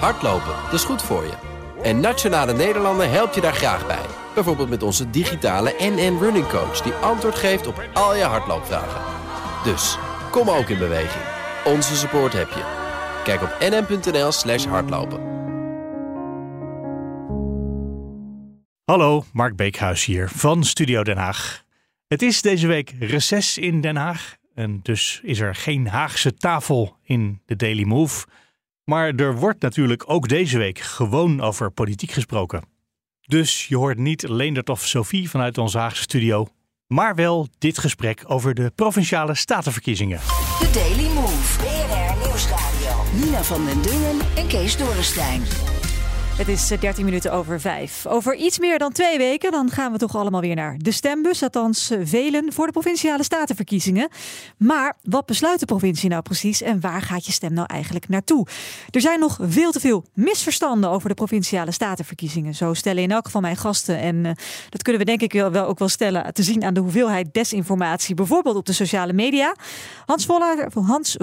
Hardlopen, dat is goed voor je. En Nationale Nederlanden helpt je daar graag bij. Bijvoorbeeld met onze digitale NN Running Coach... die antwoord geeft op al je hardloopvragen. Dus, kom ook in beweging. Onze support heb je. Kijk op nn.nl slash hardlopen. Hallo, Mark Beekhuis hier van Studio Den Haag. Het is deze week reces in Den Haag en dus is er geen Haagse tafel in de Daily Move. Maar er wordt natuurlijk ook deze week gewoon over politiek gesproken. Dus je hoort niet Leendert of Sophie vanuit onze Haagse studio, maar wel dit gesprek over de provinciale statenverkiezingen. The Daily Move. BNR Nieuwsradio. Nina van den Dungen en Kees Dorrestein. Het is 13 eh, minuten over vijf. Over iets meer dan twee weken dan gaan we toch allemaal weer naar de stembus. Althans, eh, velen voor de provinciale statenverkiezingen. Maar wat besluit de provincie nou precies en waar gaat je stem nou eigenlijk naartoe? Er zijn nog veel te veel misverstanden over de provinciale statenverkiezingen. Zo stellen in elk geval mijn gasten. En uh, dat kunnen we denk ik wel, wel ook wel stellen te zien aan de hoeveelheid desinformatie. Bijvoorbeeld op de sociale media. Hans Vollaert, Hans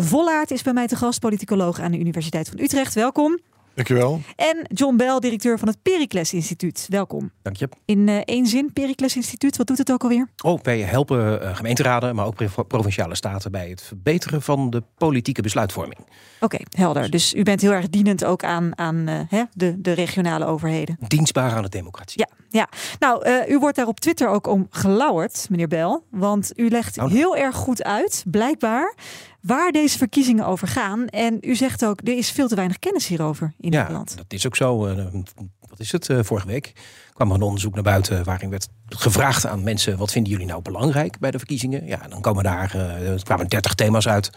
is bij mij te gast, politicoloog aan de Universiteit van Utrecht. Welkom. Dankjewel. En John Bell, directeur van het Pericles Instituut. Welkom. Dank je. In uh, één zin, Pericles Instituut, wat doet het ook alweer? Oh, wij helpen uh, gemeenteraden, maar ook provinciale staten bij het verbeteren van de politieke besluitvorming. Oké, okay, helder. Dus u bent heel erg dienend ook aan, aan uh, hè, de, de regionale overheden. Dienstbaar aan de democratie. Ja, ja. nou, u wordt daar op Twitter ook om gelauwerd, meneer Bell. Want u legt oh, heel erg goed uit, blijkbaar, waar deze verkiezingen over gaan. En u zegt ook, er is veel te weinig kennis hierover in ja, Nederland. dat is ook zo. Uh, wat is het? Uh, vorige week kwam er een onderzoek naar buiten waarin werd gevraagd aan mensen: wat vinden jullie nou belangrijk bij de verkiezingen? Ja, dan komen daar, uh, er kwamen 30 thema's uit.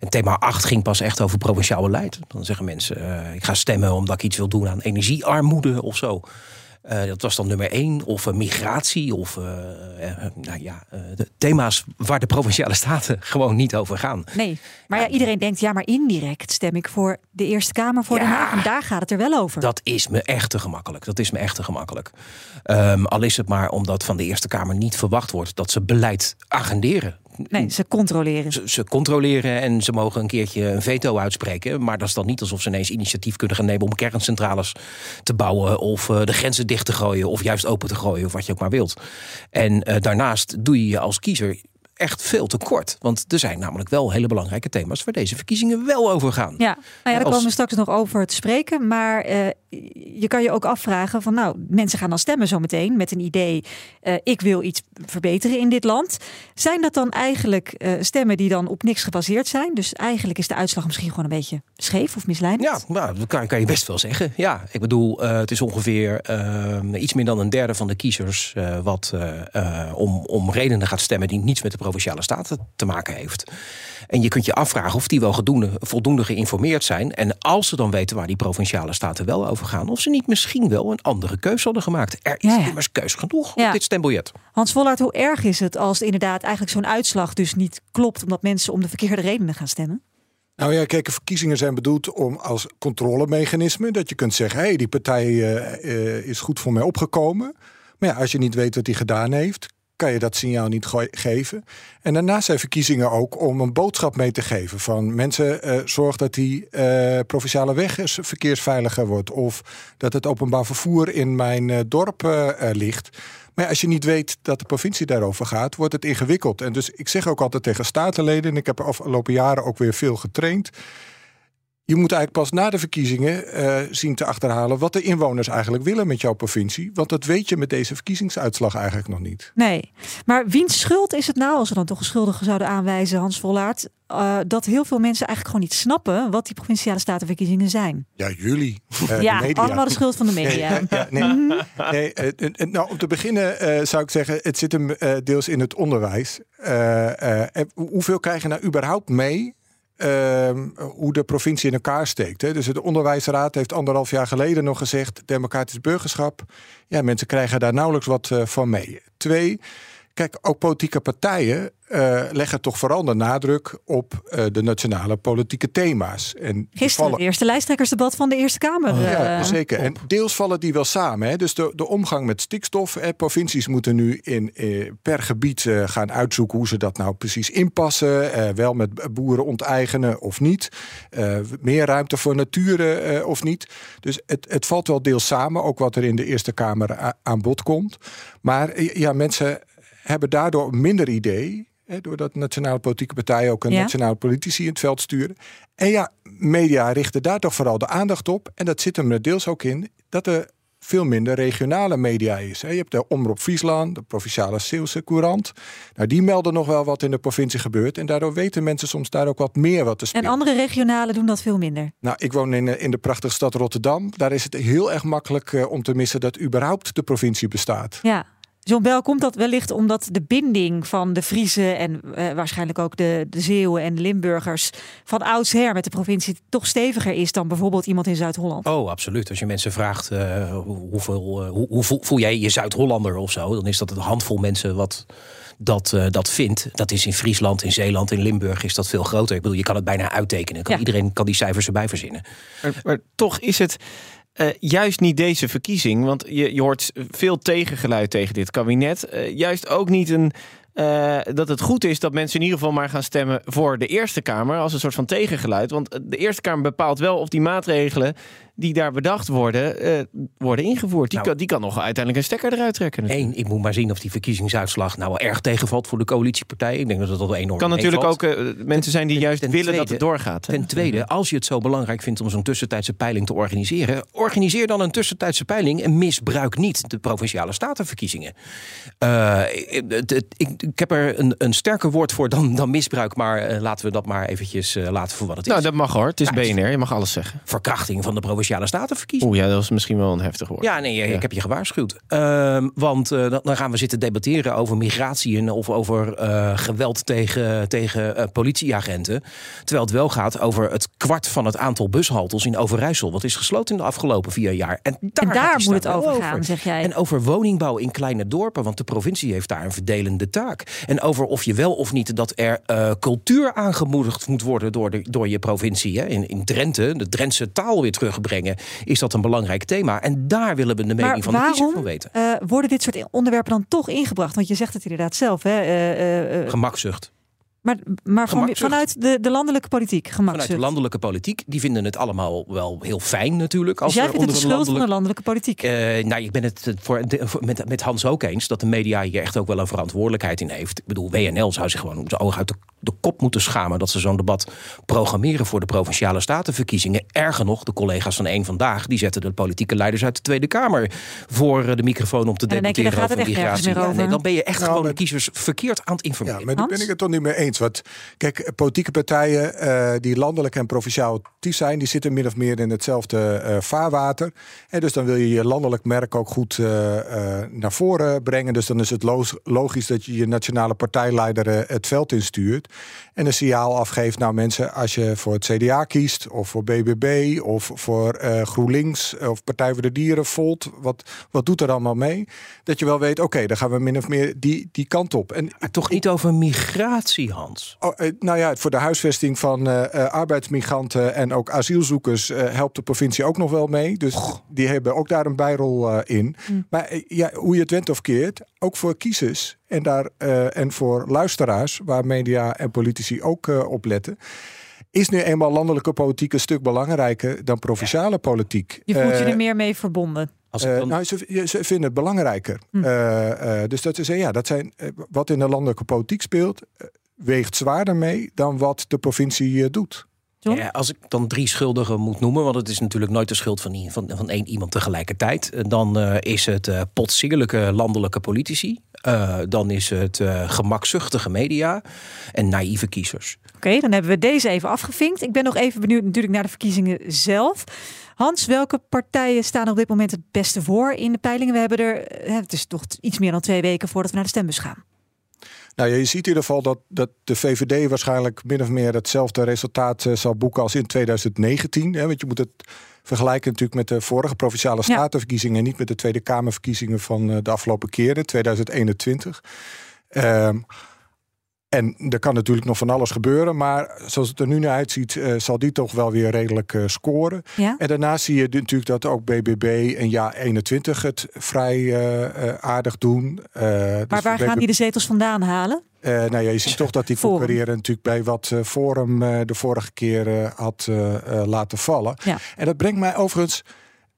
En thema 8 ging pas echt over provinciaal beleid. Dan zeggen mensen: ik ga stemmen omdat ik iets wil doen aan energiearmoede of zo. Uh, dat was dan nummer één. Of uh, migratie. Of uh, nou ja, de thema's waar de provinciale staten gewoon niet over gaan. Nee, maar ja, iedereen denkt, ja, maar indirect stem ik voor de Eerste Kamer voor ja, Den Haag. En daar gaat het er wel over. Dat is me echt te gemakkelijk. Dat is me echt te gemakkelijk. Um, al is het maar omdat van de Eerste Kamer niet verwacht wordt dat ze beleid agenderen. Nee, ze controleren. Ze, ze, controleren en ze mogen een keertje een veto uitspreken. Maar dat is dan niet alsof ze ineens initiatief kunnen gaan nemen om kerncentrales te bouwen. Of uh, de grenzen dicht te gooien. Of juist open te gooien. Of wat je ook maar wilt. En uh, daarnaast doe je je als kiezer echt veel te kort. Want er zijn namelijk wel hele belangrijke thema's waar deze verkiezingen wel over gaan. Ja, nou ja daar als... komen we straks nog over te spreken. Maar uh, je kan je ook afvragen van nou, mensen gaan dan stemmen zometeen met een idee. Uh, ik wil iets verbeteren in dit land. Zijn dat dan eigenlijk uh, stemmen die dan op niks gebaseerd zijn? Dus eigenlijk is de uitslag misschien gewoon een beetje scheef of misleidend? Ja, nou, dat kan, kan je best wel zeggen. Ja, ik bedoel, het is ongeveer iets meer dan een derde van de kiezers wat om, om redenen gaat stemmen die niets met de provinciale staten te maken heeft. En je kunt je afvragen of die wel voldoende, voldoende geïnformeerd zijn. En als ze dan weten waar die provinciale staten wel over gaan, of ze niet misschien wel een andere keus hadden gemaakt. Er is ja, ja. immers keus genoeg ja. op dit stembiljet. Hans Vollaert, hoe erg is het als inderdaad eigenlijk zo'n uitslag dus niet klopt, omdat mensen om de verkeerde redenen gaan stemmen? Nou ja, kijk, verkiezingen zijn bedoeld om als controlemechanisme dat je kunt zeggen: hé, hey, die partij uh, uh, is goed voor mij opgekomen. Maar ja, als je niet weet wat hij gedaan heeft, kan je dat signaal niet geven. En daarnaast zijn verkiezingen ook om een boodschap mee te geven van mensen uh, zorg dat die uh, provinciale weg verkeersveiliger wordt of dat het openbaar vervoer in mijn uh, dorp ligt. Maar als je niet weet dat de provincie daarover gaat, wordt het ingewikkeld. En dus ik zeg ook altijd tegen statenleden, en ik heb de afgelopen jaren ook weer veel getraind. Je moet eigenlijk pas na de verkiezingen uh, zien te achterhalen wat de inwoners eigenlijk willen met jouw provincie. Want dat weet je met deze verkiezingsuitslag eigenlijk nog niet. Nee, maar wiens schuld is het nou, als we dan toch een schuldige zouden aanwijzen, Hans Vollaert, uh, dat heel veel mensen eigenlijk gewoon niet snappen wat die provinciale statenverkiezingen zijn? Ja, jullie. Uh, ja, de allemaal de schuld van de media. Nee, ja, nee, nee, uh, nou, om te beginnen zou ik zeggen, het zit hem deels in het onderwijs. hoeveel krijgen nou überhaupt mee uh, hoe de provincie in elkaar steekt. Hè. Dus de onderwijsraad heeft anderhalf jaar geleden nog gezegd... democratisch burgerschap, ja, mensen krijgen daar nauwelijks wat uh, van mee. Twee, Kijk, ook politieke partijen uh, leggen toch vooral de nadruk op uh, de nationale politieke thema's. En Gisteren vallen... het eerste lijsttrekkersdebat van de Eerste Kamer. Oh, ja, uh, zeker. En deels vallen die wel samen. Hè. Dus de, de omgang met stikstof. Hè. Provincies moeten nu in, per gebied gaan uitzoeken hoe ze dat nou precies inpassen. wel met boeren onteigenen of niet. meer ruimte voor natuur of niet. Dus het, het valt wel deels samen. Ook wat er in de Eerste Kamer aan bod komt. Maar ja, mensen hebben daardoor minder idee. Hè, doordat nationale politieke partijen ook een nationale politici in het veld sturen. En ja, media richten daar toch vooral de aandacht op. En dat zit er deels ook in dat er veel minder regionale media is. Je hebt de Omroep Friesland, de Provinciale Zeeuwse Courant. Nou, die melden nog wel wat in de provincie gebeurt. En daardoor weten mensen soms daar ook wat meer wat te spelen. En andere regionale doen dat veel minder? Nou, ik woon in, in de prachtige stad Rotterdam. Daar is het heel erg makkelijk uh, om te missen dat überhaupt de provincie bestaat. Ja, John Bel, komt dat wellicht omdat de binding van de Friese en uh, waarschijnlijk ook de, de Zeeuwen en de Limburgers van oudsher met de provincie toch steviger is dan bijvoorbeeld iemand in Zuid-Holland? Oh, absoluut. Als je mensen vraagt uh, hoeveel, uh, hoe, hoe voel, voel, jij je Zuid-Hollander of zo, dan is dat een handvol mensen wat dat, uh, dat vindt. Dat is in Friesland, in Zeeland, in Limburg is dat veel groter. Ik bedoel, je kan het bijna uittekenen. Kan, ja. Iedereen kan die cijfers erbij verzinnen. Maar, maar toch is het uh, juist niet deze verkiezing, want je, je hoort veel tegengeluid tegen dit kabinet. Uh, juist ook niet een uh, dat het goed is dat mensen in ieder geval maar gaan stemmen voor de Eerste Kamer als een soort van tegengeluid. Want de Eerste Kamer bepaalt wel of die maatregelen die daar bedacht worden, uh, worden ingevoerd. Die, nou, kan, die kan nog uiteindelijk een stekker eruit trekken. Eén, ik moet maar zien of die verkiezingsuitslag nou erg tegenvalt voor de coalitiepartijen. Ik denk dat dat wel enorm kan natuurlijk ook uh, mensen zijn die juist willen tweede, dat het doorgaat. Hè? Ten tweede, als je het zo belangrijk vindt om zo'n tussentijdse peiling te organiseren, organiseer dan een tussentijdse peiling en misbruik niet de provinciale statenverkiezingen. Uh, het, het, ik, ik heb er een, een sterker woord voor dan, dan misbruik, maar laten we dat maar eventjes laten voor wat het nou, is. Nou, dat mag hoor. Het is ja, BNR, je mag alles zeggen. Verkrachting van de provinciale statenverkiezingen. Oeh ja, dat was misschien wel een heftig woord. Ja, nee, ja. ik heb je gewaarschuwd. Uh, want uh, dan gaan we zitten debatteren over migratie en of over uh, geweld tegen, tegen politieagenten. Terwijl het wel gaat over het kwart van het aantal bushaltels in Overijssel. Wat is gesloten in de afgelopen vier jaar. En daar, en daar moet het over gaan, zeg jij. En over woningbouw in kleine dorpen. Want de provincie heeft daar een verdelende taak. En over of je wel of niet dat er cultuur aangemoedigd moet worden door, de, door je provincie. Hè. In, in Drenthe, de Drentse taal weer terugbrengen is dat een belangrijk thema. En daar willen we de mening maar van waarom, de kiezer van weten. Uh, worden dit soort onderwerpen dan toch ingebracht? Want je zegt het inderdaad zelf. Hè? Uh, uh, Gemakzucht. Maar, maar van, vanuit de, de landelijke politiek, Vanuit de landelijke politiek, die vinden het allemaal wel heel fijn natuurlijk. Als dus jij vindt het de schuld landelijk... van de landelijke politiek? Uh, nou, ik ben het voor, voor, met, met Hans ook eens dat de media hier echt ook wel een verantwoordelijkheid in heeft. Ik bedoel, WNL zou zich gewoon zijn oog uit de, de kop moeten schamen dat ze zo'n debat programmeren voor de provinciale statenverkiezingen. Erger nog, de collega's van één vandaag, die zetten de politieke leiders uit de Tweede Kamer voor de microfoon om te debatteren over migratie. Ja, nee, dan ben je echt nou, gewoon de kiezers verkeerd aan het informeren. Ja, maar daar ben ik het toch niet mee eens. Wat, kijk, politieke partijen uh, die landelijk en provinciaal actief zijn, die zitten min of meer in hetzelfde uh, vaarwater. En dus dan wil je je landelijk merk ook goed uh, naar voren brengen. Dus dan is het logisch dat je je nationale partijleider het veld instuurt. En een signaal afgeeft, nou mensen, als je voor het CDA kiest, of voor BBB, of voor GroenLinks, of Partij voor de Dieren, Volt, wat, wat doet er allemaal mee? Dat je wel weet, oké, okay, dan gaan we min of meer die, die kant op. En maar toch niet over migratie, Hans? Oh, nou ja, voor de huisvesting van uh, arbeidsmigranten en ook asielzoekers uh, helpt de provincie ook nog wel mee. Dus die hebben ook daar een bijrol uh, in. Mm. Maar ja, hoe je het went of keert, ook voor kiezers en, daar, en voor luisteraars, waar media en politici ook op letten is nu eenmaal landelijke politiek een stuk belangrijker dan provinciale politiek. Je voelt je er meer mee verbonden. Uh, nou, ze, ze, vinden het belangrijker. Hm. Uh, uh, dus dat is ja, dat zijn wat in de landelijke politiek speelt weegt zwaarder mee dan wat de provincie uh, doet. Ja, als ik dan drie schuldigen moet noemen, want het is natuurlijk nooit de schuld van, van, van één iemand tegelijkertijd, dan uh, is het uh, potsierlijke landelijke politici, uh, dan is het gemakzuchtige media en naïeve kiezers. Oké, okay, dan hebben we deze even afgevinkt. Ik ben nog even benieuwd natuurlijk naar de verkiezingen zelf. Hans, welke partijen staan op dit moment het beste voor in de peilingen? We hebben er, het is toch iets meer dan twee weken voordat we naar de stembus gaan. Nou, je ziet in ieder geval dat, dat de VVD waarschijnlijk min of meer hetzelfde resultaat uh, zal boeken als in 2019. Hè, want je moet het vergelijken natuurlijk met de vorige provinciale statenverkiezingen, ja. en niet met de Tweede Kamerverkiezingen van uh, de afgelopen keren, 2021. Ehm, en er kan natuurlijk nog van alles gebeuren. Maar zoals het er nu naar uitziet, eh, zal die toch wel weer redelijk eh, scoren. Ja? En daarnaast zie je natuurlijk dat ook BBB en Ja 21 het vrij eh, aardig doen. Eh, Maar dus waar gaan die de zetels vandaan halen? eh, nou ja, je ziet toch dat die Forum. concurreren natuurlijk bij wat Forum de vorige keer had laten vallen. Ja. En dat brengt mij overigens,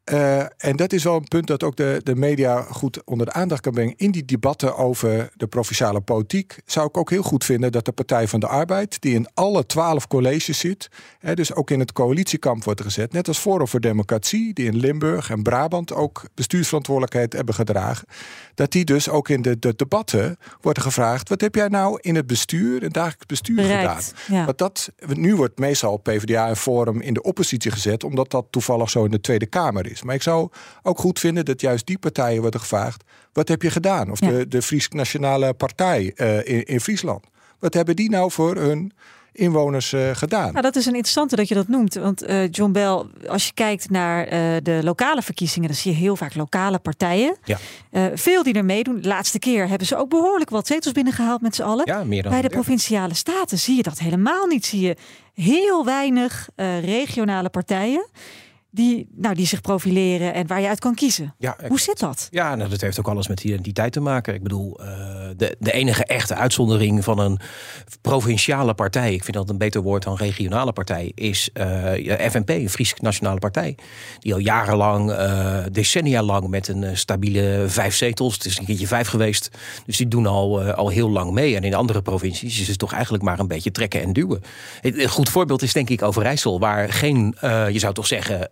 eh, en dat is wel een punt dat ook de, de media goed onder de aandacht kan brengen. In die debatten over de provinciale politiek zou ik ook heel goed vinden dat de Partij van de Arbeid, die in alle twaalf colleges zit, hè, dus ook in het coalitiekamp wordt gezet, net als Forum voor Democratie, die in Limburg en Brabant ook bestuursverantwoordelijkheid hebben gedragen, dat die dus ook in de, de debatten worden gevraagd: wat heb jij nou in het bestuur, het dagelijks bestuur gedaan? Ja. Want dat, nu wordt meestal PvdA en Forum in de oppositie gezet, omdat dat toevallig zo in de Tweede Kamer is. Maar ik zou ook goed vinden dat juist die partijen worden gevraagd: wat heb je gedaan? Of Ja. de, de Fries Nationale Partij eh, in, in Friesland. Wat hebben die nou voor hun inwoners eh, gedaan? Nou, dat is een interessante dat je dat noemt. Want eh, John Bell, als je kijkt naar eh, de lokale verkiezingen, dan zie je heel vaak lokale partijen. Ja. Eh, veel die er meedoen. De laatste keer hebben ze ook behoorlijk wat zetels binnengehaald met z'n allen. Ja, meer dan Bij de 30. provinciale staten zie je dat helemaal niet. Zie je heel weinig eh, regionale partijen die, nou, die zich profileren en waar je uit kan kiezen. Ja, Hoe zit dat? Ja, nou, dat heeft ook alles met identiteit te maken. Ik bedoel, eh, de, de enige echte uitzondering van een provinciale partij, ik vind dat een beter woord dan regionale partij, is eh, FNP, een Fries Nationale Partij. Die al jarenlang, eh, decennia lang met een stabiele vijf zetels, het is een keertje vijf geweest, dus die doen al, al heel lang mee. En in andere provincies is het toch eigenlijk maar een beetje trekken en duwen. Een goed voorbeeld is denk ik Overijssel, waar geen, je zou toch zeggen,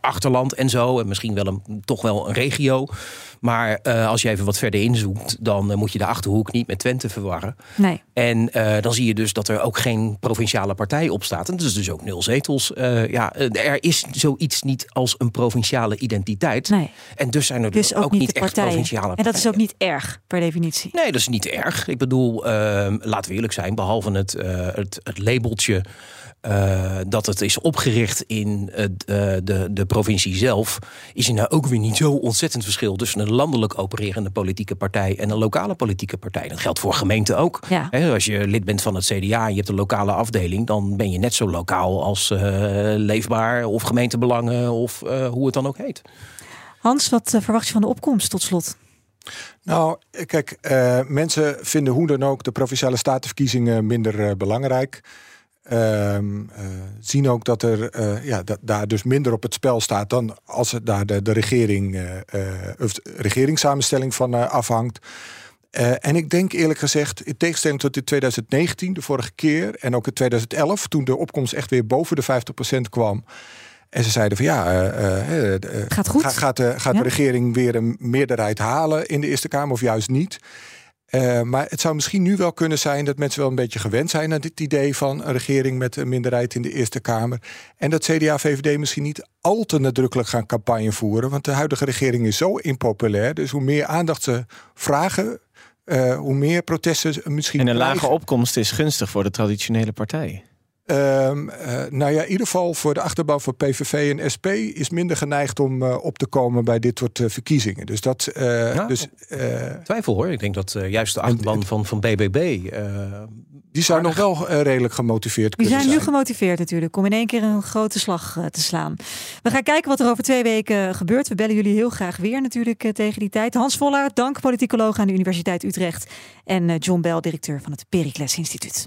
achterland en zo, en misschien wel een, toch wel een regio. Maar eh, als je even wat verder inzoekt, dan eh, moet je de achterhoek niet met Twente verwarren. Nee. En eh, dan zie je dus dat er ook geen provinciale partij op staat. En dat is dus ook nul zetels. Eh, ja, eh, er is zoiets niet als een provinciale identiteit. Nee. En dus zijn er Dus dus ook, niet echt partijen. provinciale En dat is ook partijen. niet erg per definitie. Nee, dat is niet erg. Ik bedoel, ehm, laten we eerlijk zijn, behalve het, eh, het, het labeltje eh, dat het is opgericht in het, eh, de, de provincie zelf, is er nou ook weer niet zo ontzettend verschil tussen een landelijk opererende politieke partij en een lokale politieke partij. Dat geldt voor gemeenten ook. Ja. Als je lid bent van het CDA en je hebt een lokale afdeling, dan ben je net zo lokaal als eh, Leefbaar of gemeentebelangen of eh, hoe het dan ook heet. Hans, wat eh, verwacht je van de opkomst tot slot? Nou, kijk, eh, mensen vinden hoe dan ook de provinciale statenverkiezingen minder eh, belangrijk. Ehm, eh, zien ook dat er eh, ja, da- daar dus minder op het spel staat dan als het daar de, de regering, eh, of de regeringssamenstelling van afhangt. En ik denk eerlijk gezegd, in tegenstelling tot in 2019, de vorige keer, en ook in 2011, toen de opkomst echt weer boven de 50% kwam. En ze zeiden van ja, Gaat goed. ga- gaat, de, gaat Ja. de regering weer een meerderheid halen in de Eerste Kamer of juist niet? Eh, maar het zou misschien nu wel kunnen zijn dat mensen wel een beetje gewend zijn aan dit idee van een regering met een minderheid in de Eerste Kamer. En dat CDA VVD misschien niet al te nadrukkelijk gaan campagne voeren. Want de huidige regering is zo impopulair. Dus hoe meer aandacht ze vragen, eh, hoe meer protesten ze misschien. En een lage opkomst is gunstig voor de traditionele partijen. Ehm, eh, nou ja, in ieder geval voor de achterban van PVV en SP is minder geneigd om eh, op te komen bij dit soort eh, verkiezingen. Dus dat. eh, Ja. dus, eh, Twijfel hoor. Ik denk dat eh, juist de achterban van, van BBB. eh, die zou nog wel redelijk gemotiveerd Die kunnen zijn nu gemotiveerd natuurlijk om in één keer een grote slag eh, te slaan. We gaan kijken wat er over twee weken gebeurt. We bellen jullie heel graag weer natuurlijk tegen die tijd. Hans Voller, dank politicoloog aan de Universiteit Utrecht. En eh, John Bell, directeur van het Pericles Instituut.